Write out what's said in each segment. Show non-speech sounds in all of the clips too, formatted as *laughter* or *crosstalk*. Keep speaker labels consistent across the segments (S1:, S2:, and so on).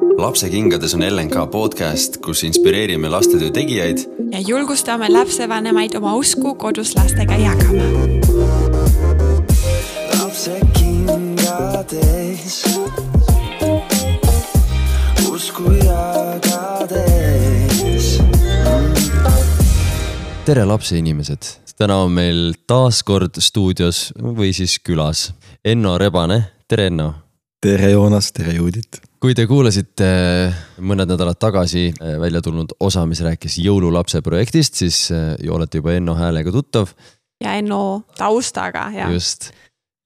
S1: lapsekingades on LNK podcast, kus inspireerime lastetöö tegijaid
S2: ja julgustame lapsevanemaid oma usku kodus lastega jagama.
S3: lapsekingades usku jagades.
S4: tere, lapseinimesed! täna on meil taas kord stuudios või siis külas Enno Rebane. tere, Enno!
S5: tere, Joonas, tere, Juudit!
S4: Kui te kuulasite mõned nädalad tagasi välja tulnud osa, mis rääkis jõululapse projektist, siis ju olete juba Enno häälega tuttav.
S2: ja Enno taustaga ja.
S4: just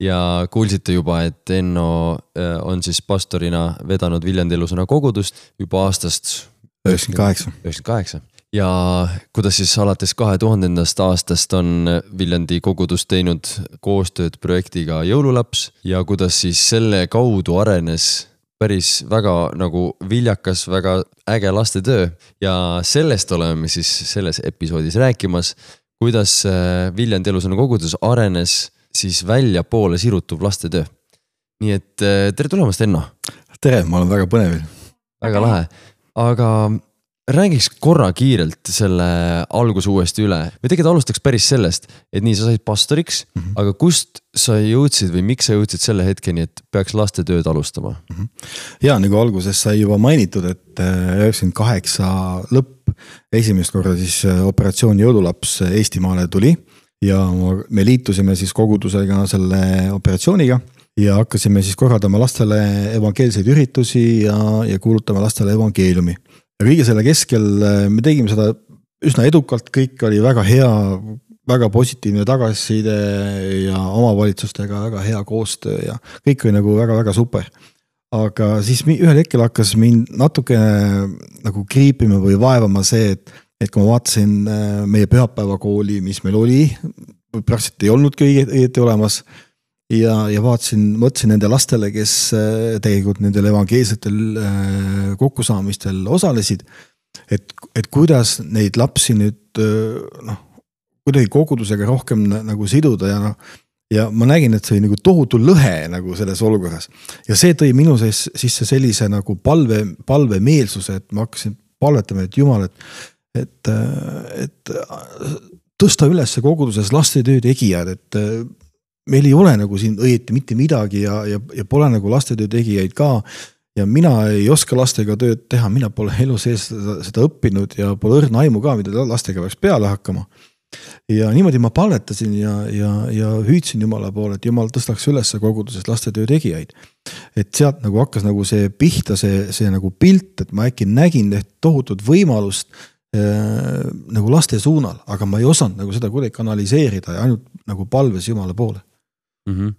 S4: ja kuulsite juba, et Enno on siis pastorina vedanud Viljandi elusõna kogudust juba aastast.
S5: üheksakümmend kaheksa.
S4: üheksakümmend kaheksa ja kuidas siis alates kahe tuhandendast aastast on Viljandi kogudus teinud koostööd projektiga Jõululaps ja kuidas siis selle kaudu arenes päris väga nagu viljakas, väga äge lastetöö ja sellest oleme siis selles episoodis rääkimas, kuidas Viljandi elusõna kogudus arenes siis väljapoole sirutuv lastetöö. nii et tere tulemast, Enno.
S5: tere, ma olen väga põnevil.
S4: väga lahe, aga räägiks korra kiirelt selle alguse uuesti üle või tegelikult alustaks päris sellest, et nii, sa said pastoriks mm, -hmm. aga kust sa jõudsid või miks sa jõudsid selle hetkeni, et peaks lastetööd alustama mm?
S5: -hmm. ja nagu alguses sai juba mainitud, et üheksakümmend kaheksa lõpp, esimest korda siis operatsioon Jõululaps Eestimaale tuli ja me liitusime siis kogudusega selle operatsiooniga ja hakkasime siis korraldama lastele evangeelseid üritusi ja, ja kuulutama lastele evangeeliumi ja kõige selle keskel äh, me tegime seda üsna edukalt, kõik oli väga hea, väga positiivne tagasiside ja omavalitsustega väga hea koostöö ja kõik oli nagu väga-väga super. aga siis ühel hetkel hakkas mind natukene nagu kriipima või vaevama see, et, et kui ma vaatasin äh, meie pühapäevakooli, mis meil oli, praktiliselt ei olnudki õieti olemas ja, ja vaatasin, mõtlesin nende lastele, kes äh, tegelikult nendel evangeelsetel äh, kokkusaamistel osalesid. et, et kuidas neid lapsi nüüd äh, noh, kuidagi kogudusega rohkem nagu siduda ja noh. ja ma nägin, et see oli nagu tohutu lõhe nagu selles olukorras ja see tõi minu sees sisse sellise nagu palve, palvemeelsuse, et ma hakkasin palvetama, et jumal, et, et, et tõsta üles koguduses lastetöö tegijad, et meil ei ole nagu siin õieti mitte midagi ja, ja, ja pole nagu lastetöö tegijaid ka. ja mina ei oska lastega tööd teha, mina pole elu sees seda, seda õppinud ja pole õrna aimu ka, mida lastega peaks peale hakkama. ja niimoodi ma palvetasin ja, ja, ja hüüdsin Jumala poole, et Jumal tõstaks ülesse koguduses lastetöö tegijaid. et sealt nagu hakkas nagu see pihta, see, see nagu pilt, et ma äkki nägin tohutut võimalust äh, nagu laste suunal, aga ma ei osanud nagu seda kuidagi kanaliseerida ja ainult nagu palves Jumala poole
S4: mm. -hmm.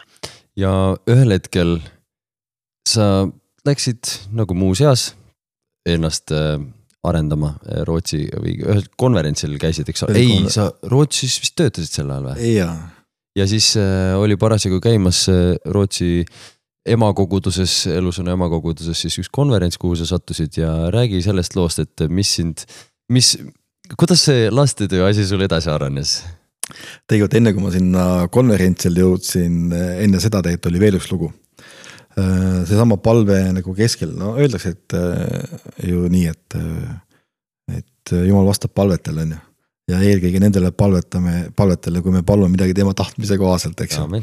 S4: ja ühel hetkel sa läksid nagu muuseas ennast äh, arendama äh, Rootsi või ühel konverentsil käisid, eks ole, ei, sa Rootsis vist töötasid sel ajal või?
S5: jaa.
S4: ja siis äh, oli parasjagu käimas äh, Rootsi emakoguduses, elusõna emakoguduses siis üks konverents, kuhu sa sattusid ja räägi sellest loost, et mis sind, mis, kuidas see lastetöö asi sul edasi arenes?
S5: Tegelikult enne kui ma sinna konverentsile jõudsin, enne seda tegelikult oli veel üks lugu. Äh, seesama palve nagu keskel, no öeldakse, et äh, ju nii, et, äh, et jumal vastab palvetele, on ju. ja eelkõige nendele palvetame, palvetele, kui me palume midagi tema tahtmise kohaselt, eks ju.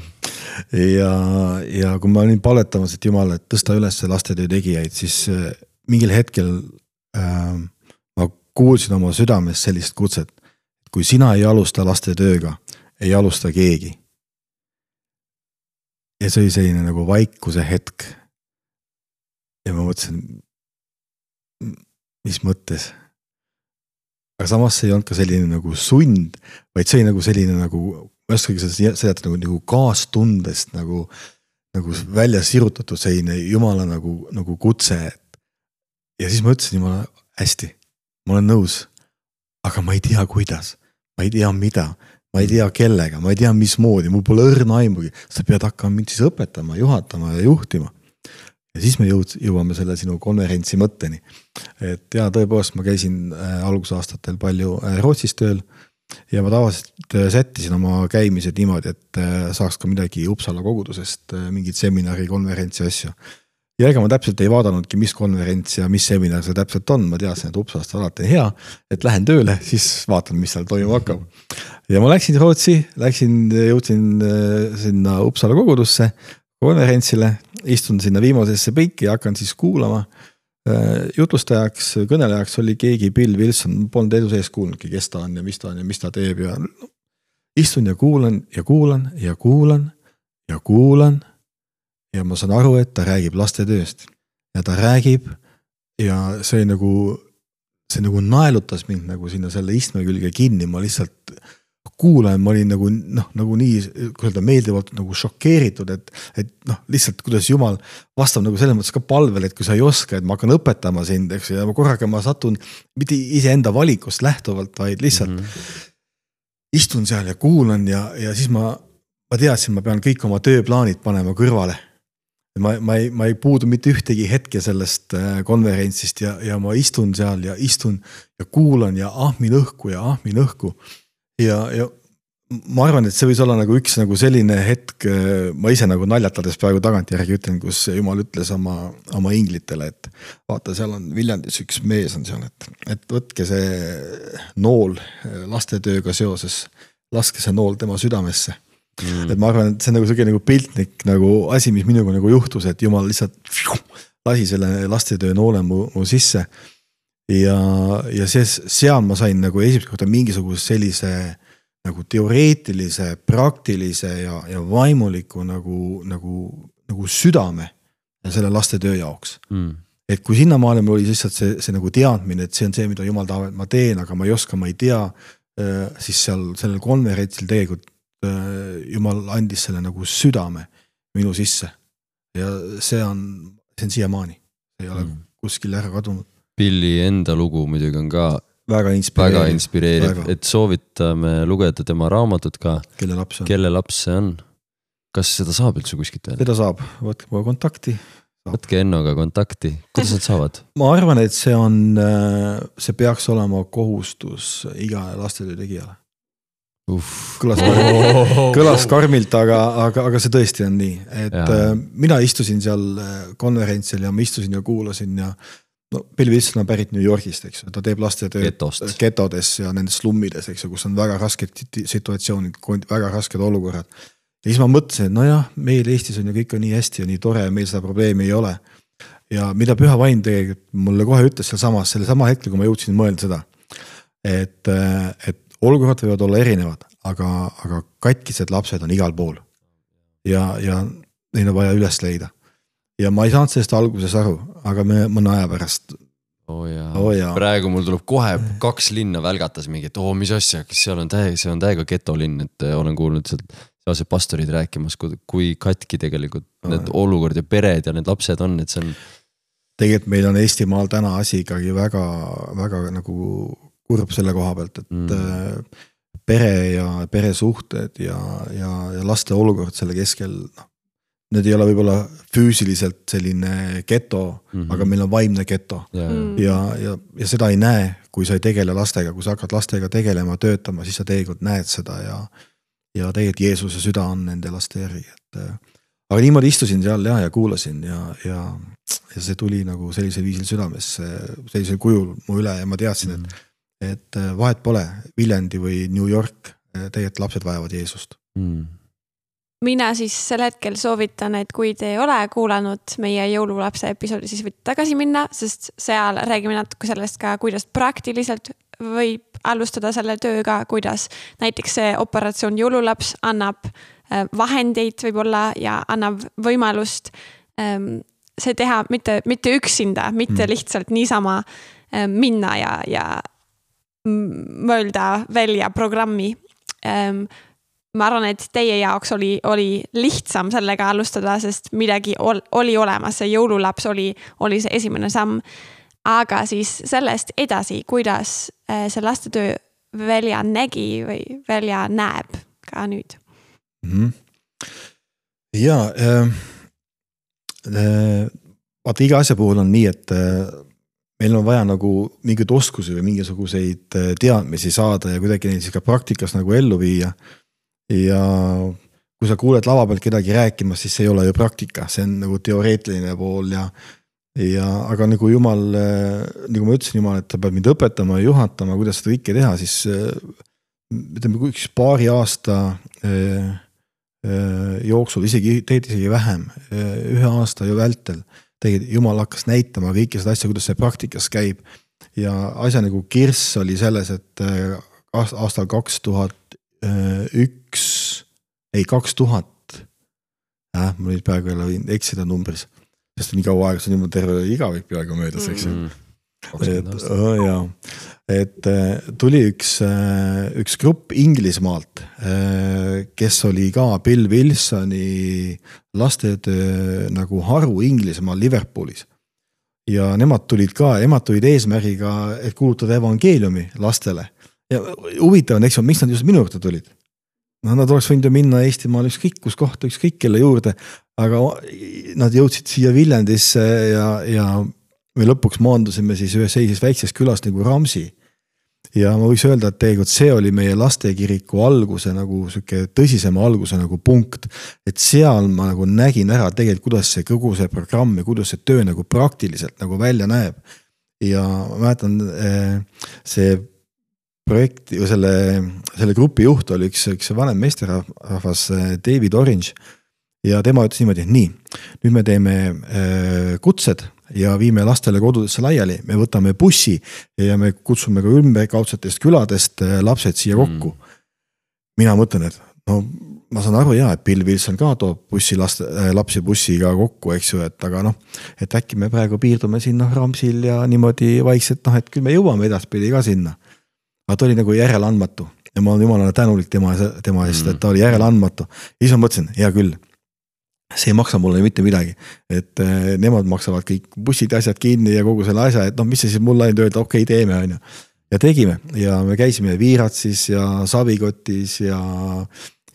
S5: ja, ja kui ma olin palvetamas, et jumal, et tõsta üles lastetöö tegijaid, siis mingil hetkel äh, ma kuulsin oma südames sellist kutset kui sina ei alusta lastetööga, ei alusta keegi. ja see oli selline nagu vaikuse hetk. ja ma mõtlesin, mis mõttes. aga samas see ei olnud ka selline nagu sund, vaid see oli nagu selline nagu, ma ei oskagi seda seletada nagu, nagu kaastundest nagu, nagu välja sirutatud selline jumala nagu, nagu kutse. ja siis ma ütlesin jumala, hästi, ma olen nõus aga ma ei tea, kuidas, ma ei tea, mida, ma ei tea, kellega, ma ei tea, mismoodi, mul pole õrna aimugi. sa pead hakkama mind siis õpetama, juhatama ja juhtima. ja siis me jõud-, jõuame selle sinu konverentsi mõtteni. et ja tõepoolest, ma käisin äh, algusaastatel palju äh, Rootsis tööl ja ma tavaliselt äh, sättisin oma käimised niimoodi, et saaks ka midagi Uppsala kogudusest, mingit seminari, konverentsi asju. Ja ega ma täpselt ei vaadanudki, mis konverents ja mis seminar see täpselt on, ma teadsin, et Uppsalast alati on hea, et lähen tööle, siis vaatan, mis seal toimuma hakkab. ja ma läksin Rootsi, läksin, jõudsin äh, sinna Uppsala kogudusse konverentsile, istun sinna viimasesse pinki ja hakkan siis kuulama Äh, jutlustajaks, kõnelejaks oli keegi Bill Wilson, polnud edu sees kuulnudki, kes ta on ja mis ta on ja mis ta teeb ja no, istun ja kuulan ja kuulan ja kuulan ja kuulan. Ja ma saan aru, et ta räägib lastetööst ja ta räägib ja see nagu, see nagu naelutas mind nagu sinna selle istme külge kinni, ma lihtsalt kuulaja, ma olin nagu noh, nagu nii, kuidas öelda, meeldivalt nagu šokeeritud, et, et noh, lihtsalt kuidas jumal vastab nagu selles mõttes ka palvele, et kui sa ei oska, et ma hakkan õpetama sind, eks ju, ja korraga ma satun mitte iseenda valikust lähtuvalt, vaid lihtsalt mm -hmm. istun seal ja kuulan ja, ja siis ma, ma teadsin, ma pean kõik oma tööplaanid panema kõrvale ma, ma ei, ma ei puudu mitte ühtegi hetke sellest äh, konverentsist ja, ja ma istun seal ja istun ja kuulan ja ahmin õhku ja ahmin õhku. Ja, ja ma arvan, et see võis olla nagu üks nagu selline hetk, ma ise nagu naljatades praegu tagantjärgi ütlen, kus jumal ütles oma, oma inglitele, et vaata, seal on Viljandis üks mees on seal, et, et võtke see nool lastetööga seoses, laske see nool tema südamesse mm.. et ma arvan, et see on nagu sihuke nagu piltlik nagu asi, mis minuga nagu juhtus, et jumal lihtsalt lasi selle lastetöö noole mu, mu sisse ja, ja see, seal ma sain nagu esimest korda mingisuguse sellise nagu teoreetilise, praktilise ja, ja vaimuliku nagu, nagu, nagu südame selle lastetöö jaoks mm. et kui sinnamaale mul oli lihtsalt see, see nagu teadmine, et see on see, mida jumal tahab, et ma teen, aga ma ei oska, ma ei tea. Äh, siis seal sellel konverentsil tegelikult jumal andis selle nagu südame minu sisse. ja see on, see on siiamaani, ei ole mm. kuskile ära kadunud
S4: Pilli enda lugu muidugi on ka
S5: väga inspireeriv,
S4: väga inspireeriv, et soovitame lugeda tema raamatut ka.
S5: kelle laps see on?
S4: kelle laps see on? kas seda saab üldse kuskilt veel?
S5: seda saab, võtke kohe kontakti.
S4: võtke Ennoga kontakti, kuidas nad saavad? *laughs*
S5: ma arvan, et see on, äh, see peaks olema kohustus igale lastetöö tegijale. Kõlas karmilt, *laughs* kõlas karmilt, aga, aga, aga see tõesti on nii, et ja. Äh, mina istusin seal äh, konverentsil ja ma istusin ja kuulasin ja no Bill Wilson on pärit New Yorgist, eks ju, ta teeb lastetööd getodes ja nendes slummides, eks ju, kus on väga rasked situatsioonid, väga rasked olukorrad. ja siis ma mõtlesin, et nojah, meil Eestis on ju kõik on nii hästi ja nii tore ja meil seda probleemi ei ole. ja mida Püha Vaim tegelikult mulle kohe ütles sealsamas, sellesama hetkel, kui ma jõudsin mõelda seda. et, et olukorrad võivad olla erinevad, aga, aga katkised lapsed on igal pool. ja, ja neid on vaja üles leida ja ma ei saanud sellest alguses aru, aga me mõne aja pärast.
S4: oo oh jaa oh jaa., praegu mul tuleb kohe kaks linna välgatas mingi, et oo, mis asja, kas seal on täiega, see on täiega getolinn, et äh, olen kuulnud sealt sealsed pastorid rääkimas, kui katki tegelikult oh, need olukord ja pered ja need lapsed on, et see on.
S5: tegelikult meil on Eestimaal täna asi ikkagi väga, väga nagu kurb selle koha pealt, et mm. Äh, pere ja peresuhted ja, ja, ja laste olukord selle keskel, noh need ei ole võib-olla füüsiliselt selline geto mm, -hmm. aga meil on vaimne geto yeah. Mm. ja, ja, ja seda ei näe, kui sa ei tegele lastega, kui sa hakkad lastega tegelema, töötama, siis sa tegelikult näed seda ja. ja tegelikult Jeesuse süda on nende laste järgi, et. aga niimoodi istusin seal ja, ja kuulasin ja, ja, ja see tuli nagu sellisel viisil südamesse, sellisel kujul mu üle ja ma teadsin mm, -hmm. Et, et vahet pole, Viljandi või New York, tegelikult lapsed vajavad Jeesust. Mm
S2: mina siis sel hetkel soovitan, et kui te ei ole kuulanud meie jõululapse episoodi, siis võite tagasi minna, sest seal räägime natuke sellest ka, kuidas praktiliselt võib alustada selle tööga, kuidas näiteks see operatsioon Jõululaps annab äh, vahendeid võib-olla ja annab võimalust ähm, see teha mitte, mitte üksinda, mitte mm. lihtsalt niisama minna ja, ja mõelda välja programmi ähm, ma arvan, et teie jaoks oli, oli lihtsam sellega alustada, sest midagi ol, oli olemas, see jõululaps oli, oli see esimene samm. aga siis sellest edasi, kuidas äh, see lastetöö välja nägi või välja näeb ka nüüd
S5: mm? -hmm. ja äh, äh, vaata iga asja puhul on nii, et äh, meil on vaja nagu mingeid oskusi või mingisuguseid äh, teadmisi saada ja kuidagi neid siis ka praktikas nagu ellu viia. Ja kui sa kuuled lava pealt kedagi rääkimas, siis see ei ole ju praktika, see on nagu teoreetiline pool ja ja aga nagu jumal, nagu ma ütlesin, jumal, et ta peab mind õpetama ja juhatama, kuidas seda kõike teha, siis ütleme, kui üks paari aasta äh, äh, jooksul, isegi tegelikult isegi vähem, äh, ühe aasta ju vältel, tegelikult jumal hakkas näitama kõike seda asja, kuidas see praktikas käib. ja asja nagu kirss oli selles, et aastal kaks tuhat üks, ei kaks tuhat, mul nüüd praegu jälle võin eksida numbris, sest nii kaua aega, see on juba terve igavik peaaegu möödas, eks ju. Mm et jaa, et äh, tuli üks, äh, üks grupp Inglismaalt, äh, kes oli ka Bill Wilsoni lastetöö nagu haru Inglismaal Liverpoolis. ja nemad tulid ka, emad tulid eesmärgiga, et kuulutada evangeeliumi lastele. ja huvitav on, eks ju, miks nad just minu juurde tulid? no nad oleks võinud ju minna Eestimaal ükskõik kus kohta, ükskõik kelle juurde, aga nad jõudsid siia Viljandisse ja, ja me lõpuks maandusime siis ühes sellises väikses külas nagu Ramsi. Ja ma võiks öelda, et tegelikult see oli meie lastekiriku alguse nagu sihuke tõsisema alguse nagu punkt. et seal ma nagu nägin ära tegelikult, kuidas see kogu see programm ja kuidas see töö nagu praktiliselt nagu välja näeb. ja ma mäletan eh, see projekti või selle, selle grupi juht oli üks, üks vanem meesterahvas, eh, David Orange. ja tema ütles niimoodi, et nii, nüüd me teeme eh, kutsed ja viime lastele kodudesse laiali, me võtame bussi ja me kutsume ka ümberkaudsetest küladest äh, lapsed siia mm. kokku mm.. mina mõtlen, et no ma saan aru ja, et Bill Wilson ka toob bussi laste äh,, lapsi bussiga kokku, eks ju, et aga noh. et äkki me praegu piirdume siin noh Ramsil ja niimoodi vaikselt noh, et küll me jõuame edaspidi ka sinna. aga ta oli nagu järeleandmatu ja ma olen jumalale tänulik tema, tema eest mm., et ta oli järeleandmatu. ja siis ma mõtlesin, hea küll see ei maksa mulle mitte midagi, et äh, nemad maksavad kõik bussid ja asjad kinni ja kogu selle asja, et noh, mis see siis mulle ainult öelda, okei okay,, teeme, on ju. ja tegime ja me käisime Viiratsis ja Savikotis ja,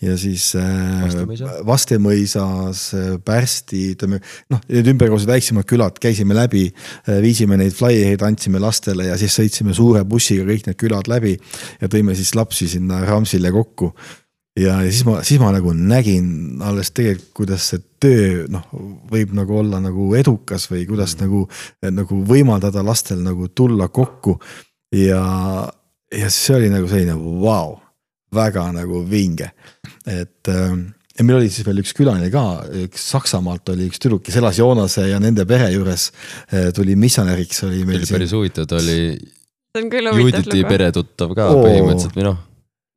S5: ja siis Vastemõisa. Vastemõisas, Pärsti, ütleme noh, need ümberkaudselt väiksemad külad käisime läbi, viisime neid flyer'id, andsime lastele ja siis sõitsime suure bussiga kõik need külad läbi ja tõime siis lapsi sinna Ramsile kokku ja, ja siis ma, siis ma nagu nägin alles tegelikult, kuidas see töö noh, võib nagu olla nagu edukas või kuidas mm. nagu, nagu võimaldada lastel nagu tulla kokku. ja, ja see oli nagu selline vau wow,, väga nagu vinge, et ähm, ja meil oli siis veel üks külaline ka, üks Saksamaalt oli üks tüdruk, kes elas Joonase ja nende pere juures äh, tuli missionäriks, oli meil.
S4: päris huvitav, ta oli.
S2: see on küll huvitav
S4: lugu. Juditi peretuttav ka Oo. põhimõtteliselt või noh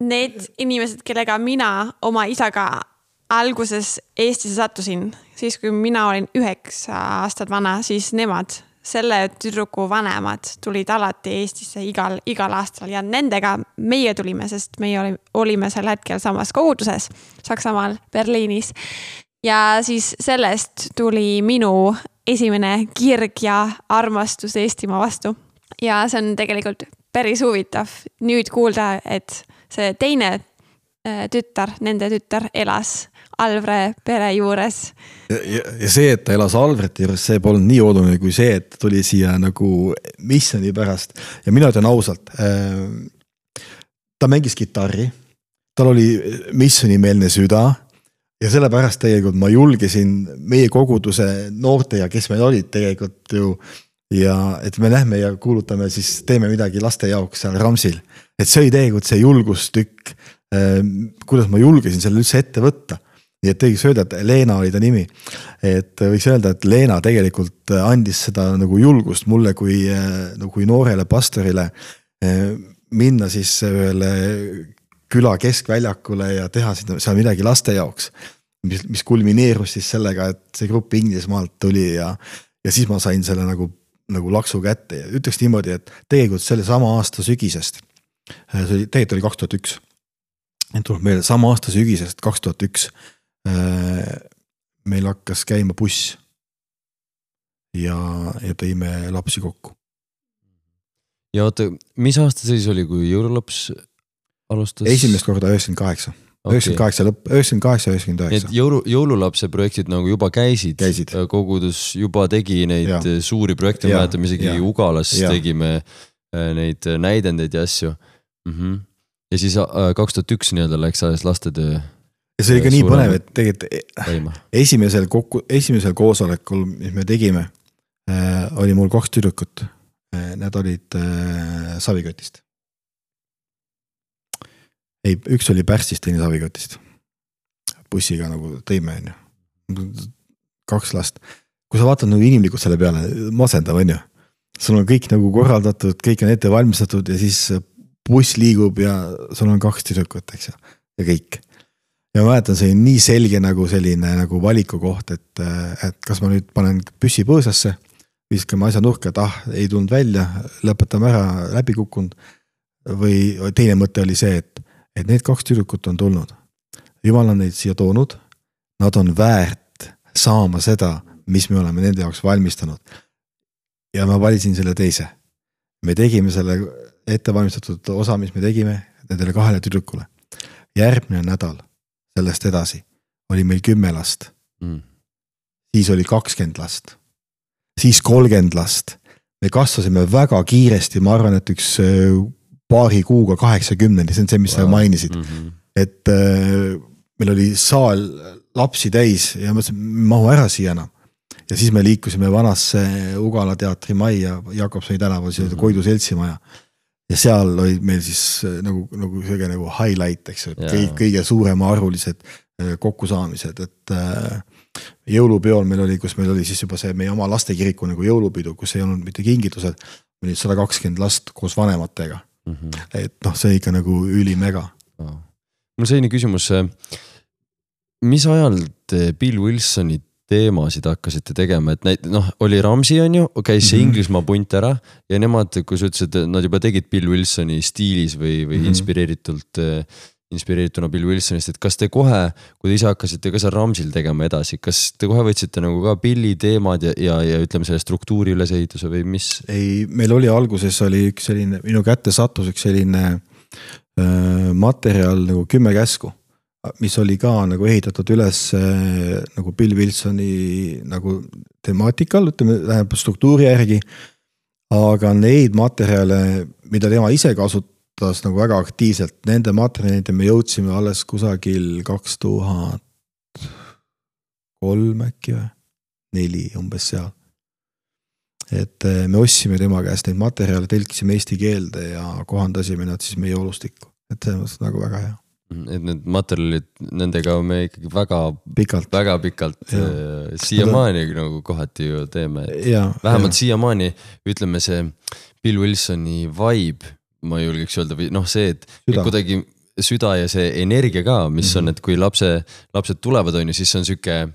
S2: Need inimesed, kellega mina oma isaga alguses Eestisse sattusin, siis kui mina olin üheksa aastat vana, siis nemad, selle tüdruku vanemad tulid alati Eestisse igal, igal aastal ja nendega meie tulime, sest meie olime, olime sel hetkel samas koguduses Saksamaal, Berliinis. ja siis sellest tuli minu esimene kirg ja armastus Eestimaa vastu. ja see on tegelikult päris huvitav nüüd kuulda, et see teine äh, tütar, nende tütar elas Alvre pere juures.
S5: ja, ja, see, et ta elas Alvrete juures, see polnud nii oluline kui see, et tuli siia nagu missiooni pärast ja mina ütlen ausalt äh,. ta mängis kitarri, tal oli missioonimeelne süda ja sellepärast tegelikult ma julgesin meie koguduse noorte ja kes meil olid tegelikult ju ja et me lähme ja kuulutame siis, teeme midagi laste jaoks seal Ramsil. et see oli tegelikult see julgustükk, ähm, kuidas ma julgesin selle üldse ette võtta. nii et võiks öelda, et Leena oli ta nimi. et võiks öelda, et Leena tegelikult andis seda nagu julgust mulle kui, äh, nagu kui noorele pastorile äh, minna siis ühele küla keskväljakule ja teha seal midagi laste jaoks. mis, mis kulmineerus siis sellega, et see grupp Inglismaalt tuli ja, ja siis ma sain selle nagu nagu laksu kätte ja ütleks niimoodi, et tegelikult sellesama aasta sügisest, see oli, tegelikult oli kaks tuhat üks. tuleb meelde, sama aasta sügisest, kaks tuhat üks. Äh, meil hakkas käima buss. ja, ja tõime lapsi kokku.
S4: ja oota, mis aasta siis oli, kui jõululaps alustas?
S5: esimest korda üheksakümmend kaheksa üheksakümmend kaheksa lõpp, üheksakümmend kaheksa, üheksakümmend üheksa.
S4: et jõulu, jõululapse projektid nagu juba käisid, käisid., äh, kogudus juba tegi neid ja. Äh, suuri projekte, mäletame isegi ja. Ugalas ja. tegime äh, neid näidendeid ja asju mm. -hmm. ja siis kaks tuhat üks nii-öelda läks alles lastetöö.
S5: ja see oli ka nii põnev, et tegelikult e- esimesel kokku, esimesel koosolekul, mis me tegime äh,, oli mul kaks tüdrukut äh,. Need olid äh, Savikotist. ei, üks oli Pärssist, teine Savikotist. bussiga nagu tõime, on ju. kaks last. kui sa vaatad nagu inimlikult selle peale, masendav on ju. sul on kõik nagu korraldatud, kõik on ette valmistatud ja siis buss liigub ja sul on kaks tüdrukut, eks ju, ja kõik ja ma mäletan, see oli nii selge nagu selline nagu valiku koht, et, et kas ma nüüd panen püssi põõsasse, viskame asja nurka, et ah, ei tulnud välja, lõpetame ära, läbi kukkunud. või teine mõte oli see, et, et need kaks tüdrukut on tulnud. jumal on neid siia toonud. Nad on väärt saama seda, mis me oleme nende jaoks valmistanud. ja ma valisin selle teise. me tegime selle ettevalmistatud osa, mis me tegime nendele kahele tüdrukule. järgmine nädal sellest edasi oli meil kümme last,
S4: Mm.
S5: siis oli kakskümmend last, siis kolmkümmend last. me kasvasime väga kiiresti, ma arvan, et üks paari kuuga kaheksakümneni, see on see, mis sa
S4: Wow.
S5: mainisid,
S4: Mhm.
S5: et äh, meil oli saal lapsi täis ja ma mõtlesin, mahu ära siia enam. ja siis me liikusime vanasse Ugala teatri majja Jakobsoni tänaval, see oli
S4: Mhm.
S5: Koidu seltsimaja. ja seal olid meil siis äh, nagu, nagu sihuke nagu highlight, eks ju, et kõik, kõige suuremaarvulised äh, kokkusaamised, et äh, jõulupeol meil oli, kus meil oli siis juba see meie oma lastekiriku nagu jõulupidu, kus ei olnud mitte kingitused, oli sada kakskümmend last koos vanematega,
S4: Mhm.
S5: et noh, see ikka nagu ülimega.
S4: Vau. mul selline küsimus. mis ajal te Bill Wilsoni teemasid hakkasite tegema, et näit-, noh, oli Rams'i on ju, käis see
S5: Mhm.
S4: Inglismaa punt ära ja nemad, kui sa ütlesid, et nad juba tegid Bill Wilsoni stiilis või, või
S5: Mhm.
S4: inspireeritult, inspireerituna Bill Wilsonist, et kas te kohe, kui te ise hakkasite ka seal Rams'il tegema edasi, kas te kohe võtsite nagu ka Billi teemad ja, ja, ja ütleme selle struktuuri ülesehituse või mis?
S5: ei, meil oli alguses oli üks selline, minu kätte sattus üks selline äh, materjal nagu kümme käsku, mis oli ka nagu ehitatud üles äh, nagu Bill Wilsoni nagu temaatikal, ütleme, tähendab struktuuri järgi. aga neid materjale, mida tema ise kasutas nagu väga aktiivselt, nende materjalide me jõudsime alles kusagil kaks tuhat kolm äkki või, neli umbes seal. Et eh, me ostsime tema käest neid materjale, tõlkisime eesti keelde ja kohandasime nad siis meie olustikku, et selles mõttes nagu väga hea,
S4: et need materjalid, nendega me ikkagi väga,
S5: pikalt.
S4: väga pikalt äh, siiamaani nagu kohati ju teeme, et
S5: ja.
S4: vähemalt siiamaani ütleme see Bill Wilsoni vibe, ma julgeks öelda või noh, see, et kuidagi süda ja see energia ka, mis mm -hmm. on,
S5: Mhm.
S4: et kui lapse, lapsed tulevad, on ju, siis on sihuke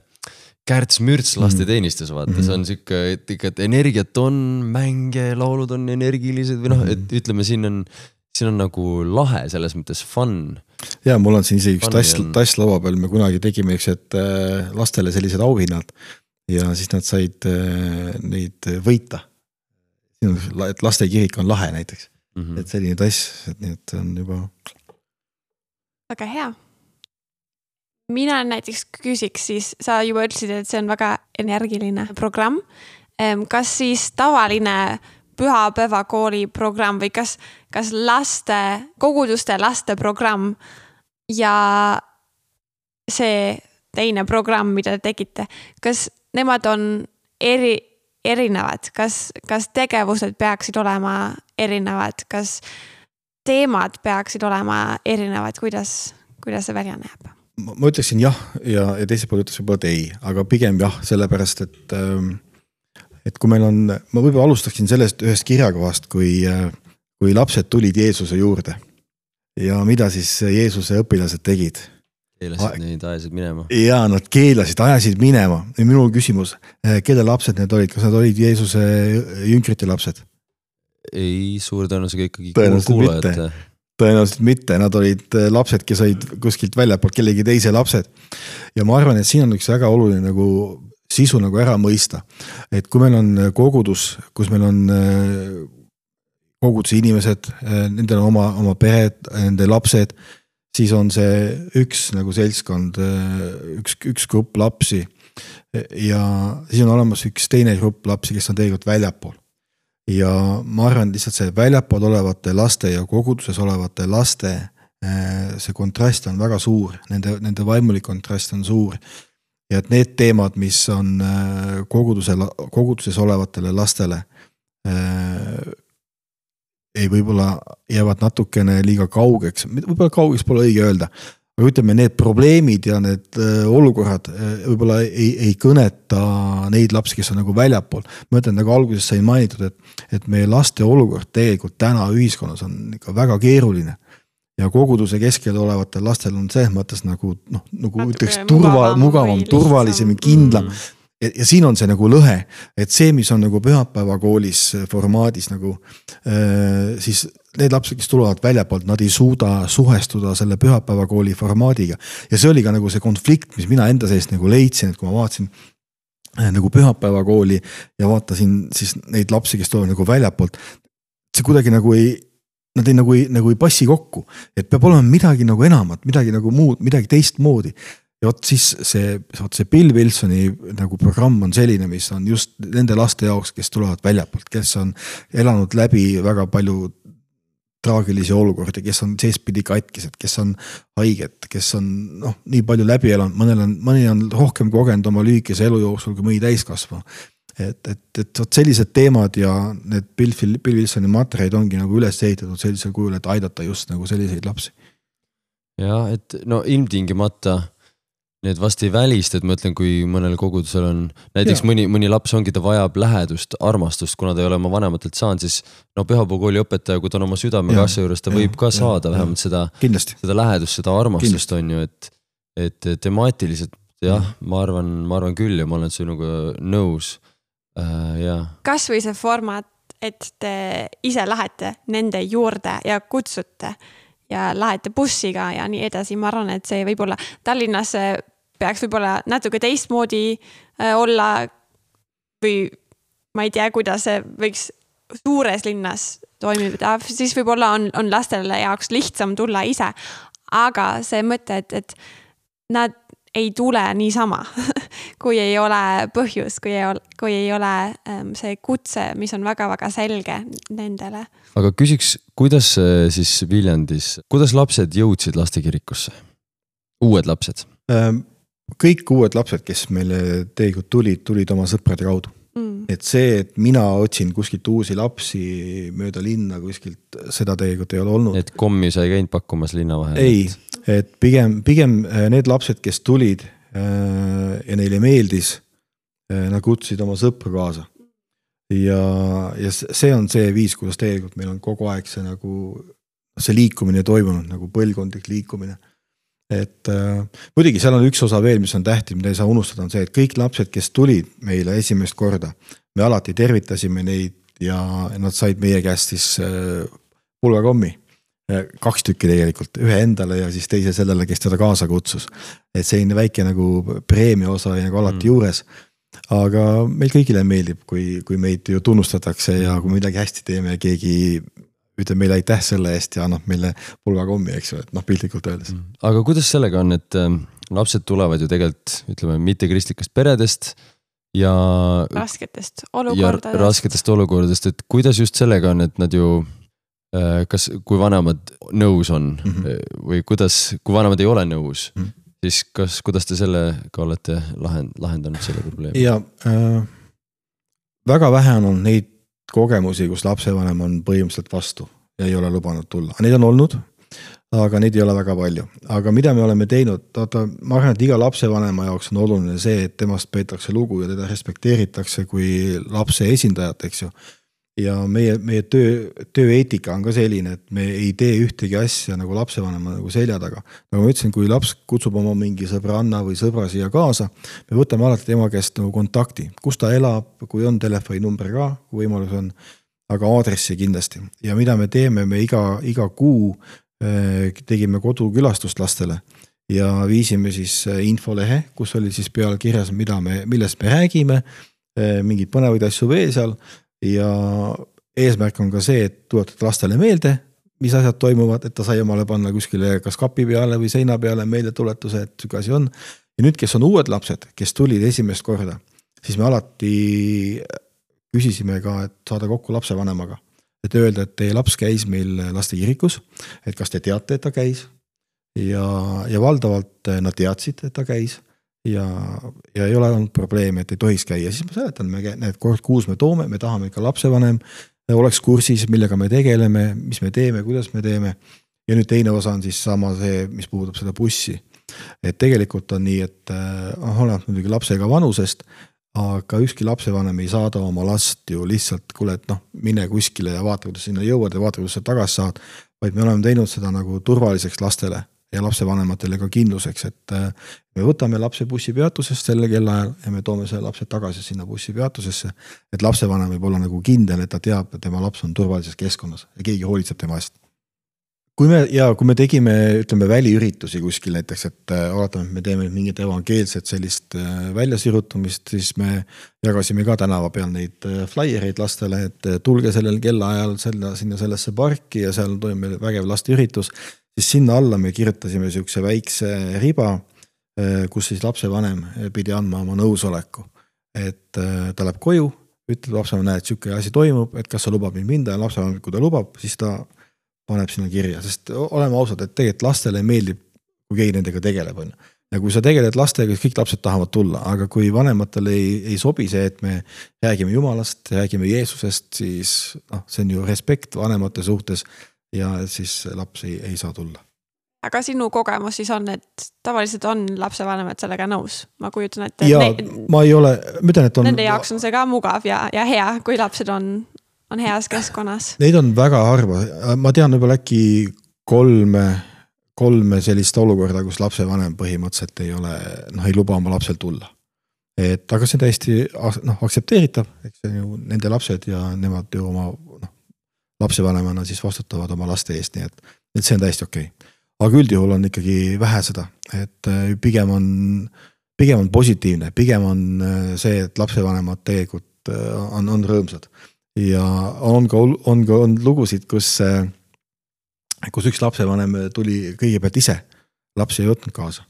S4: kärts-mürts lasteteenistus, vaata mm, -hmm. see on sihuke, et ikka, et energiat on, mänge, laulud on energilised või noh, et ütleme, siin on, siin on nagu lahe selles mõttes fun.
S5: ja mul on siin isegi üks tass tass laua peal, me kunagi tegime siuksed äh, lastele sellised auhinnad ja siis nad said äh, neid võita. et lastekirik on lahe näiteks,
S4: Mm -hmm.
S5: et selline tass, et nii, et on juba
S2: väga hea. mina näiteks küsiks siis, sa juba ütlesid, et see on väga energiline programm. kas siis tavaline pühapäevakooli programm või kas, kas laste, koguduste laste programm ja see teine programm, mida te tegite, kas nemad on eri, erinevad, kas, kas tegevused peaksid olema erinevad, kas teemad peaksid olema erinevad, kuidas, kuidas see välja näeb?
S5: ma ütleksin jah ja, ja teiselt poolt ütleks võib-olla et ei, aga pigem jah, sellepärast et. et kui meil on, ma võib-olla alustaksin sellest ühest kirjakohast, kui, kui lapsed tulid Jeesuse juurde. ja mida siis Jeesuse õpilased tegid
S4: keelasid neid ajasid minema.
S5: ja nad keelasid, ajasid minema ja minul küsimus, kelle lapsed need olid, kas nad olid Jeesuse jünkrite lapsed?
S4: ei, suure tõenäosusega ikkagi kuulajate.
S5: tõenäoliselt mitte, nad olid äh, lapsed, kes olid kuskilt väljapoolt kellegi teise lapsed. ja ma arvan, et siin on üks väga oluline nagu sisu nagu ära mõista. et kui meil on kogudus, kus meil on koguduse inimesed, nendel on oma, oma pered, nende lapsed, siis on see üks nagu seltskond, üks, üks grupp lapsi. ja siis on olemas üks teine grupp lapsi, kes on tegelikult väljapool ja ma arvan, lihtsalt see väljapool olevate laste ja koguduses olevate laste see kontrast on väga suur, nende, nende vaimulik kontrast on suur. ja et need teemad, mis on koguduse, koguduses olevatele lastele ei, võib-olla jäävad natukene liiga kaugeks, võib-olla kaugeks pole õige öelda. aga ütleme, need probleemid ja need äh, olukorrad äh, võib-olla ei, ei kõneta neid lapsi, kes on nagu väljapool. ma ütlen, nagu alguses sai mainitud, et, et meie laste olukord tegelikult täna ühiskonnas on ikka väga keeruline. Ja koguduse keskel olevatel lastel on selles mõttes nagu noh, nagu ütleks turva, mugavam, turvalisem, kindlam. Mm ja, siin on see nagu lõhe, et see, mis on nagu pühapäevakoolis formaadis nagu äh, siis need lapsed, kes tulevad väljapoolt, nad ei suuda suhestuda selle pühapäevakooli formaadiga. ja see oli ka nagu see konflikt, mis mina enda seest nagu leidsin, et kui ma vaatasin äh, nagu pühapäevakooli ja vaatasin siis neid lapsi, kes tulevad nagu väljapoolt. see kuidagi nagu ei, nad ei nagu ei, nagu ei passi kokku, et peab olema midagi nagu enamat, midagi nagu muud, midagi teistmoodi ja vot siis see, vot see Bill Wilsoni nagu programm on selline, mis on just nende laste jaoks, kes tulevad väljapoolt, kes on elanud läbi väga palju traagilisi olukordi, kes on seestpidi katkised, kes on haiged, kes on noh, nii palju läbi elanud, mõnel on, mõni on rohkem kogenud oma lühikese elu jooksul kui mõni täiskasvanu. et, et, et vot sellised teemad ja need Bill, Bill Wilsoni materjalid ongi nagu üles ehitatud sellisel kujul, et aidata just nagu selliseid lapsi.
S4: jah, et no ilmtingimata Need vast ei välista, et ma ütlen, kui mõnel kogudusel on näiteks ja. mõni, mõni laps ongi, ta vajab lähedust, armastust, kuna ta ei ole oma vanematelt saanud, siis no pühapäevakooli õpetaja, kui ta on oma südamega asja juures, ta ja, võib ka ja, saada ja, vähemalt seda, seda lähedust, seda armastust on ju, et. et temaatiliselt jah, ma arvan, ma arvan küll ja ma olen sinuga nõus äh,, jah.
S2: kasvõi see formaat, et te ise lähete nende juurde ja kutsute ja lähete bussiga ja nii edasi, ma arvan, et see võib-olla Tallinnas peaks võib-olla natuke teistmoodi äh, olla. või ma ei tea, kuidas see võiks suures linnas toimida, siis võib-olla on, on lastele jaoks lihtsam tulla ise. aga see mõte, et, et nad ei tule niisama *laughs* kui ei ole põhjus, kui ei ole, kui ei ole ähm, see kutse, mis on väga-väga selge nendele.
S4: aga küsiks, kuidas siis Viljandis, kuidas lapsed jõudsid lastekirikusse? uued lapsed
S5: ähm,? Kõik uued lapsed, kes meile tegelikult tulid, tulid oma sõprade kaudu mm.. et see, et mina otsin kuskilt uusi lapsi mööda linna kuskilt, seda tegelikult ei ole olnud.
S4: et kommi sa ei käinud pakkumas linna vahel?
S5: ei, et pigem, pigem äh, need lapsed, kes tulid äh, ja neile meeldis, äh, nad kutsusid oma sõpru kaasa. ja, ja see on see viis, kuidas tegelikult meil on kogu aeg see nagu, see liikumine toimunud nagu põlvkondlik liikumine et äh, muidugi seal on üks osa veel, mis on tähtis, mida ei saa unustada, on see, et kõik lapsed, kes tulid meile esimest korda, me alati tervitasime neid ja nad said meie käest siis äh, pulgakommi äh,. kaks tükki tegelikult, ühe endale ja siis teise sellele, kes teda kaasa kutsus. et selline väike nagu preemia osa oli nagu alati mm. juures aga meil kõigile meeldib, kui, kui meid ju tunnustatakse ja kui midagi hästi teeme ja keegi ütleb meile aitäh selle eest ja annab meile pulga kommi, eks ju, et noh, piltlikult öeldes. Mm.
S4: aga kuidas sellega on, et äh, lapsed tulevad ju tegelikult ütleme mittekristlikest peredest ja.
S2: rasketest olukordadest.
S4: rasketest olukordadest, et kuidas just sellega on, et nad ju äh, kas, kui vanemad nõus on mm -hmm. või kuidas, kui vanemad ei ole nõus mm, -hmm. siis kas, kuidas te sellega olete lahend-, lahendanud selle probleemi?
S5: ja äh, väga vähe on olnud neid kogemusi, kus lapsevanem on põhimõtteliselt vastu ja ei ole lubanud tulla, neid on olnud. aga neid ei ole väga palju, aga mida me oleme teinud, vaata, ma arvan, et iga lapsevanema jaoks on oluline see, et temast peetakse lugu ja teda respekteeritakse kui lapse esindajat, eks ju ja meie, meie töö, tööeetika on ka selline, et me ei tee ühtegi asja nagu lapsevanema nagu selja taga. nagu ma ütlesin, kui laps kutsub oma mingi sõbranna või sõbra siia kaasa, me võtame alati tema käest nagu kontakti, kus ta elab, kui on telefoninumber ka, kui võimalus on, aga aadressi kindlasti. Ja mida me teeme, me iga, iga kuu äh, tegime kodukülastust lastele ja viisime siis äh, infolehe, kus oli siis peal kirjas, mida me, millest me räägime, äh, mingeid põnevaid asju veel seal ja eesmärk on ka see, et tuletada lastele meelde, mis asjad toimuvad, et ta sai omale panna kuskile kas kapi peale või seina peale meeldetuletuse, et sihuke asi on. ja nüüd, kes on uued lapsed, kes tulid esimest korda, siis me alati küsisime ka, et saada kokku lapsevanemaga. et öelda, et teie laps käis meil lastekirikus, et kas te teate, et ta käis. ja, ja valdavalt nad teadsid, et ta käis ja, ja ei ole olnud probleemi, et ei tohiks käia, siis ma seletan, me need kord kuus me toome, me tahame ikka lapsevanem oleks kursis, millega me tegeleme, mis me teeme, kuidas me teeme. ja nüüd teine osa on siis sama see, mis puudutab seda bussi. et tegelikult on nii, et noh, oleneb muidugi lapsega vanusest, aga ükski lapsevanem ei saada oma last ju lihtsalt, kuule, et noh, mine kuskile ja vaata, kuidas sinna jõuad ja vaata, kuidas sa tagasi saad. vaid me oleme teinud seda nagu turvaliseks lastele ja lapsevanematele ka kindluseks, et äh, me võtame lapse bussipeatusest sellel kellaajal ja me toome selle lapse tagasi sinna bussipeatusesse. et lapsevanem võib olla nagu kindel, et ta teab, et tema laps on turvalises keskkonnas ja keegi hoolitseb tema eest kui me ja kui me tegime, ütleme väliüritusi kuskil näiteks, et äh, oletame, et me teeme mingit evangeelset sellist äh, väljasirutamist, siis me jagasime ka tänava peal neid flaiereid lastele, et tulge sellel kellaajal selle, sinna sellesse parki ja seal toimub meil vägev lasteüritus. Siis sinna alla me kirjutasime sihukese väikse riba, kus siis lapsevanem pidi andma oma nõusoleku. et ta läheb koju, ütleb lapsevanem, näed, sihuke asi toimub, et kas sa lubad mind minna ja lapsevanem, kui ta lubab, siis ta paneb sinna kirja, sest oleme ausad, et tegelikult lastele meeldib, kui keegi nendega tegeleb, on ju. ja kui sa tegeled lastega, siis kõik lapsed tahavad tulla, aga kui vanematele ei, ei sobi see, et me räägime jumalast, räägime Jeesusest, siis noh, see on ju respekt vanemate suhtes ja siis laps ei, ei saa tulla
S2: aga sinu kogemus siis on, et tavaliselt on lapsevanemad sellega nõus, ma kujutan ette.
S5: ja ne... ma ei ole, ma ütlen, et on.
S2: Nende jaoks on see ka mugav ja, ja hea, kui lapsed on on heas keskkonnas?
S5: Neid on väga harva, ma tean võib-olla äkki kolme, kolme sellist olukorda, kus lapsevanem põhimõtteliselt ei ole, noh, ei luba oma lapsel tulla. et aga see on täiesti noh, aktsepteeritav, eks see on ju nende lapsed ja nemad ju oma lapsevanemana siis vastutavad oma laste eest, nii et, et see on täiesti okei okay. aga üldjuhul on ikkagi vähe seda, et äh, pigem on, pigem on positiivne, pigem on äh, see, et lapsevanemad tegelikult äh, on, on rõõmsad ja on ka, on ka olnud lugusid, kus, kus üks lapsevanem tuli kõigepealt ise, lapsi ei võtnud kaasa.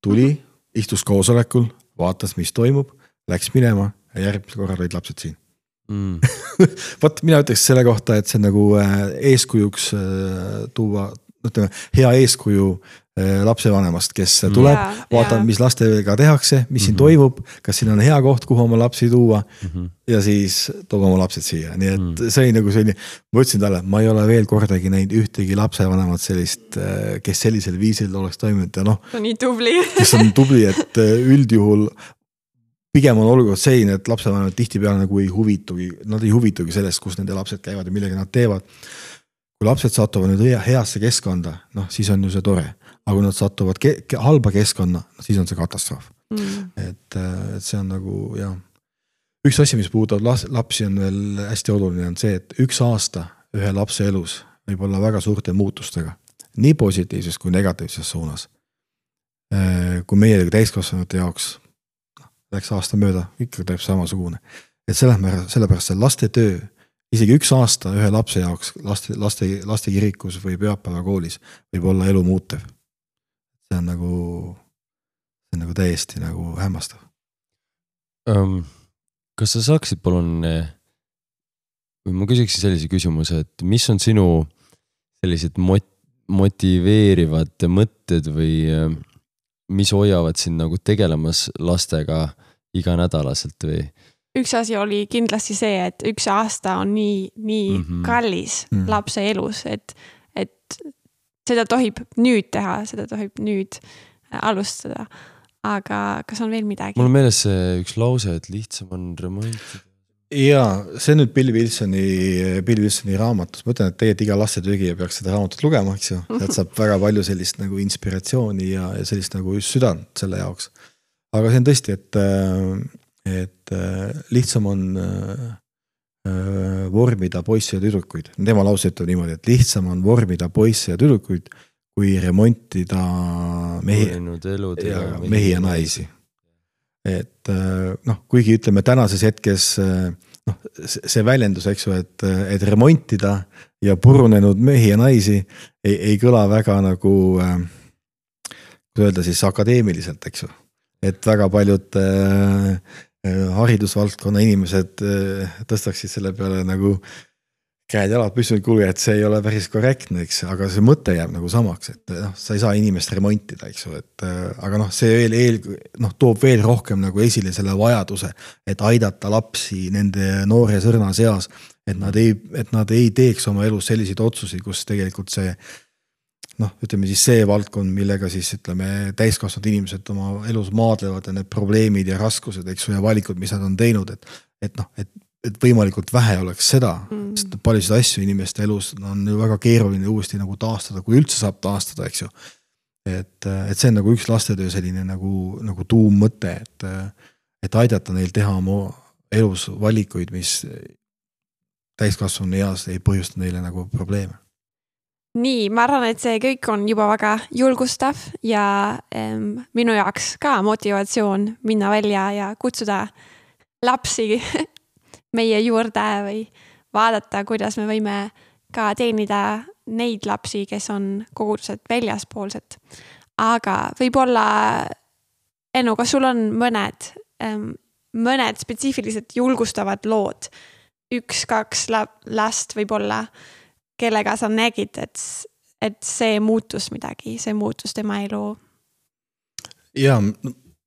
S5: tuli, istus koosolekul, vaatas, mis toimub, läks minema ja järgmisel korral olid lapsed siin mm. *laughs* vot mina ütleks selle kohta, et see on nagu äh, eeskujuks äh, tuua, ütleme hea eeskuju Äh, lapsevanemast, kes mm. tuleb, vaatab, mis lastega tehakse, mis mm -hmm. siin mhm. toimub, kas siin on hea koht, kuhu oma lapsi tuua mm. -hmm. ja siis toob oma lapsed siia, nii et mm -hmm. see oli nagu selline, ma ütlesin talle, ma ei ole veel kordagi näinud ühtegi lapsevanemat sellist, kes sellisel viisil oleks toiminud ja noh.
S2: nii tubli
S5: kes on tubli, et üldjuhul pigem on olukord selline, et lapsevanemad tihtipeale nagu ei huvitugi, nad ei huvitugi sellest, kus nende lapsed käivad ja millega nad teevad. kui lapsed satuvad nüüd heasse keskkonda, noh siis on ju see tore aga kui nad satuvad ke ke halba keskkonna, siis on see katastroof mm.. et, et see on nagu jah. üks asi, mis puudutab lapsi on veel hästi oluline, on see, et üks aasta ühe lapse elus võib olla väga suurte muutustega. nii positiivses kui negatiivses suunas. Äh, kui meie täiskasvanute jaoks läks aasta mööda, ikka täpselt samasugune. et sellepärast, sellepärast see laste töö isegi üks aasta ühe lapse jaoks laste, laste, lastekirikus või pühapäevakoolis võib olla elu muutev see on nagu, see on nagu täiesti nagu hämmastav
S4: um,. kas sa saaksid palun, või ma küsiksin sellise küsimuse, et mis on sinu sellised mot-, motiveerivad mõtted või mis hoiavad sind nagu tegelemas lastega iganädalaselt või?
S2: üks asi oli kindlasti see, et üks aasta on nii, nii mm -hmm. kallis mm -hmm. lapse elus, et, et seda tohib nüüd teha, seda tohib nüüd äh, alustada. aga kas on veel midagi?
S4: mul on meeles see üks lause, et lihtsam on remontida.
S5: Ja see on nüüd Bill Wilsoni, Bill Wilsoni raamatus, ma ütlen, et tegelikult iga lastetöögija peaks seda raamatut lugema, eks ju, sealt saab väga palju sellist nagu inspiratsiooni ja, ja sellist nagu just südant selle jaoks. aga see on tõesti, et, et lihtsam on Äh, vormida poisse ja tüdrukuid. tema lause ütleb niimoodi, et lihtsam on vormida poisse ja tüdrukuid, kui remontida mehi, ja, mehi ja naisi. Et äh, noh, kuigi ütleme tänases hetkes äh, noh, see väljendus, eks ju, et, et remontida ja purunenud mehi ja naisi ei, ei kõla väga nagu kuidas öelda siis akadeemiliselt, eks ju. et väga paljud äh, haridusvaldkonna inimesed äh, tõstaksid selle peale nagu käed-jalad püsti, kuulge, et see ei ole päris korrektne, eks, aga see mõte jääb nagu samaks, et noh, sa ei saa inimest remontida, eks ju, et äh, aga noh, see veel eel, noh, toob veel rohkem nagu esile selle vajaduse, et aidata lapsi nende noores õrnas eas. et nad ei, et nad ei teeks oma elus selliseid otsuseid, kus tegelikult see noh, ütleme siis see valdkond, millega siis ütleme, täiskasvanud inimesed oma elus maadlevad ja need probleemid ja raskused, eks ju, ja valikud, mis nad on teinud, et et noh, et et võimalikult vähe oleks seda mm., sest paljusid asju inimeste elus on ju väga keeruline uuesti nagu taastada, kui üldse saab taastada, eks ju. et, et see on nagu üks lastetöö selline nagu, nagu tuummõte, et, et aidata neil teha oma elus valikuid, mis täiskasvanu eas ei põhjusta neile nagu probleeme
S2: nii, ma arvan, et see kõik on juba väga julgustav ja ähm, minu jaoks ka motivatsioon minna välja ja kutsuda lapsi *laughs* meie juurde või vaadata, kuidas me võime ka teenida neid lapsi, kes on kogudused väljaspoolsed. aga võib-olla, Ennu, kas sul on mõned, mõned spetsiifilised julgustavad lood, üks-kaks last võib-olla, kellega sa nägid, et, et see muutus midagi, see muutus tema elu?
S5: ja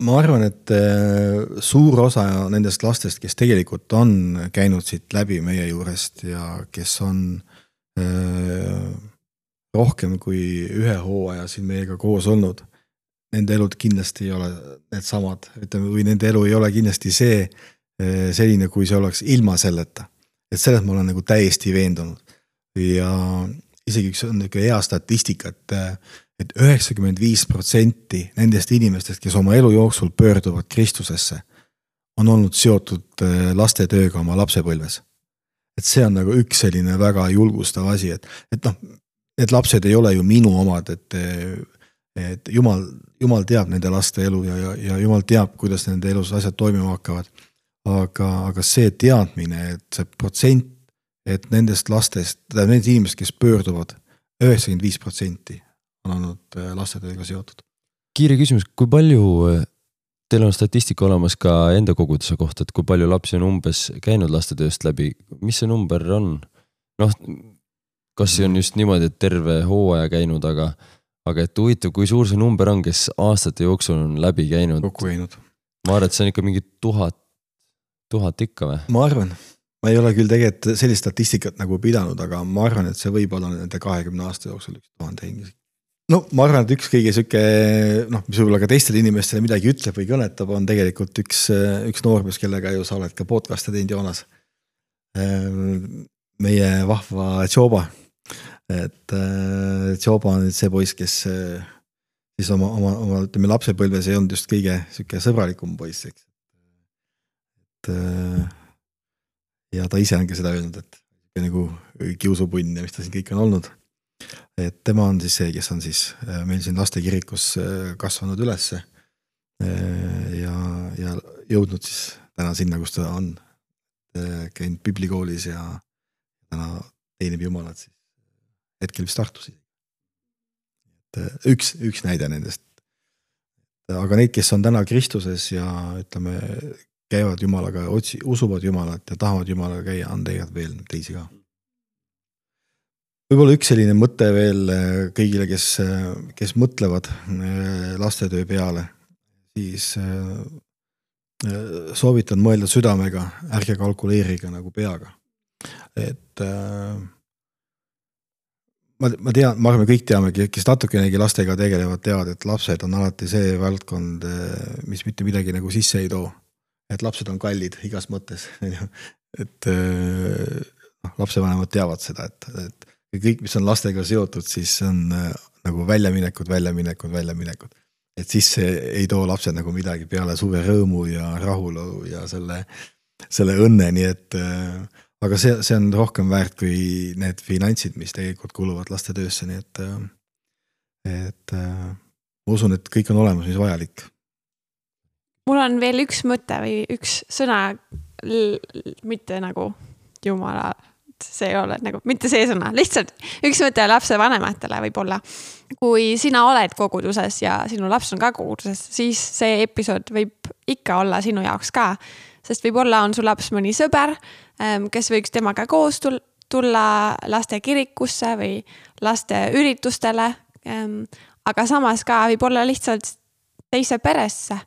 S5: ma arvan, et äh, suur osa nendest lastest, kes tegelikult on käinud siit läbi meie juurest ja kes on äh, rohkem kui ühe hooaja siin meiega koos olnud. Nende elud kindlasti ei ole needsamad, ütleme, või nende elu ei ole kindlasti see, äh, selline, kui see oleks ilma selleta. et selles ma olen nagu täiesti veendunud ja isegi üks on niisugune hea statistika, et et üheksakümmend viis protsenti nendest inimestest, kes oma elu jooksul pöörduvad Kristusesse, on olnud seotud äh, lastetööga oma lapsepõlves. et see on nagu üks selline väga julgustav asi, et, et noh, need lapsed ei ole ju minu omad, et et jumal, jumal teab nende laste elu ja, ja, ja jumal teab, kuidas nende elus asjad toimima hakkavad. aga, aga see teadmine, et see protsent, et nendest lastest, tähendab nendest inimestest, kes pöörduvad, üheksakümmend viis protsenti on olnud äh, lastetööga seotud.
S4: kiire küsimus, kui palju äh, teil on statistika olemas ka enda koguduse kohta, et kui palju lapsi on umbes käinud lastetööst läbi, mis see number on? noh, kas see on just niimoodi, et terve hooaja käinud, aga, aga et huvitav, kui suur see number on, kes aastate jooksul on läbi käinud?
S5: kokku käinud.
S4: ma arvan, et see on ikka mingi tuhat, tuhat ikka või?
S5: ma arvan, ma ei ole küll tegelikult sellist statistikat nagu pidanud, aga ma arvan, et see võib olla nende kahekümne aasta jooksul üks tuhande inimesi no ma arvan, et üks kõige sihuke noh, mis võib-olla ka teistele inimestele midagi ütleb või kõnetab, on tegelikult üks, üks noormees, kellega ju sa oled ka podcast'e teinud, Joonas. meie vahva Tšoba. et Tšoba on nüüd see poiss, kes siis oma, oma, oma ütleme lapsepõlves ei olnud just kõige sihuke sõbralikum poiss, eks. et ja ta ise on ka seda öelnud, et nagu kiusupunn ja mis ta siin kõik on olnud et tema on siis see, kes on siis äh, meil siin lastekirikus äh, kasvanud ülesse. Äh, ja, ja jõudnud siis täna sinna, kus ta on. käinud piiblikoolis ja täna teenib Jumalat siis hetkel vist Tartus. et üks, üks näide nendest. aga neid, kes on täna Kristuses ja ütleme, käivad Jumalaga, otsi-, usuvad Jumalat ja tahavad Jumalaga käia, on tegelikult veel teisi ka võib-olla üks selline mõte veel äh, kõigile, kes, äh, kes mõtlevad äh, lastetöö peale, siis soovitan mõelda südamega, ärge kalkuleerige nagu peaga. et ma, ma tean, ma arvan, me kõik teame, kes natukenegi lastega tegelevad, teavad, et lapsed on alati see valdkond, mis mitte midagi nagu sisse ei too. et lapsed on kallid igas mõttes, *laughs* on ju, et noh, lapsevanemad teavad seda, et, et ja kõik, mis on lastega seotud, siis on äh, nagu väljaminekud, väljaminekud, väljaminekud. et siis see ei too lapsed nagu midagi peale suve rõõmu ja rahulolu ja selle, selle õnne, nii et äh, aga see, see on rohkem väärt kui need finantsid, mis tegelikult kuluvad lastetöösse, nii et, äh, et ma usun, et kõik on olemas, mis vajalik.
S2: mul on veel üks mõte või üks sõna, mitte nagu jumala see ei ole nagu mitte see sõna, lihtsalt üks mõte lapsevanematele võib-olla. kui sina oled koguduses ja sinu laps on ka koguduses, siis see episood võib ikka olla sinu jaoks ka. sest võib-olla on su laps mõni sõber, ähm, kes võiks temaga koos tulla laste kirikusse või laste üritustele. aga samas ka võib-olla lihtsalt teise peresse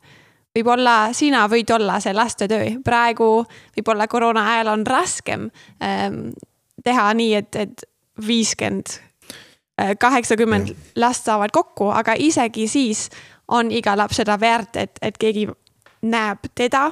S2: võib-olla sina võid olla see lastetöö, praegu võib-olla koroona ajal on raskem ähm, teha nii, et, et viiskümmend, äh, kaheksakümmend last saavad kokku, aga isegi siis on iga laps seda väärt, et, et keegi näeb teda.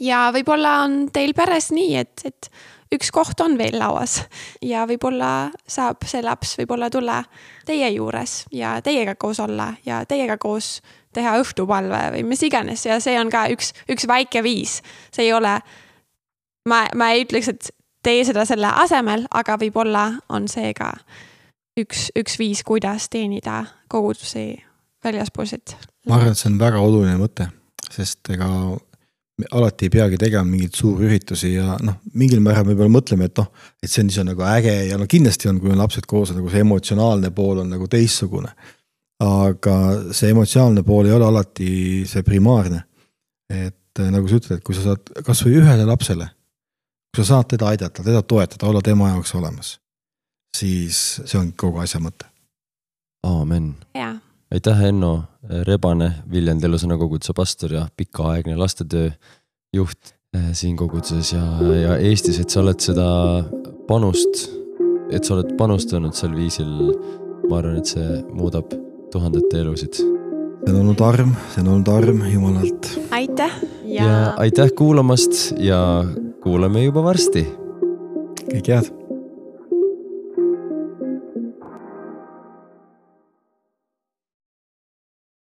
S2: ja võib-olla on teil peres nii, et, et üks koht on veel lauas ja võib-olla saab see laps võib-olla tulla teie juures ja teiega koos olla ja teiega koos teha õhtupalve või mis iganes ja see on ka üks, üks väike viis. see ei ole, ma, ma ei ütleks, et tee seda selle asemel, aga võib-olla on see ka üks, üks viis, kuidas teenida kogudusi väljaspoolseid.
S5: ma arvan, et see on väga oluline mõte, sest ega alati ei peagi tegema mingeid suurüritusi ja noh, mingil määral võib-olla mõtleme, et noh, et see on, see on nagu äge ja no kindlasti on, kui on lapsed koos, nagu see emotsionaalne pool on nagu teistsugune aga see emotsionaalne pool ei ole alati see primaarne. et äh, nagu sa ütled, et kui sa saad kasvõi ühele lapsele, kui sa saad teda aidata, teda toetada, olla tema jaoks olemas, siis see on kogu asja mõte.
S4: aamen. Aitäh, Enno Rebane, Viljandi Elusõna koguduse pastor ja pikaaegne lastetöö juht äh, siin koguduses ja, ja Eestis, et sa oled seda panust, et sa oled panustanud sel viisil. ma arvan, et see muudab tuhandete elusid.
S5: see on olnud arm, see on olnud arm Jumalalt.
S2: aitäh
S4: ja... ja aitäh kuulamast ja kuuleme juba varsti.
S5: kõike head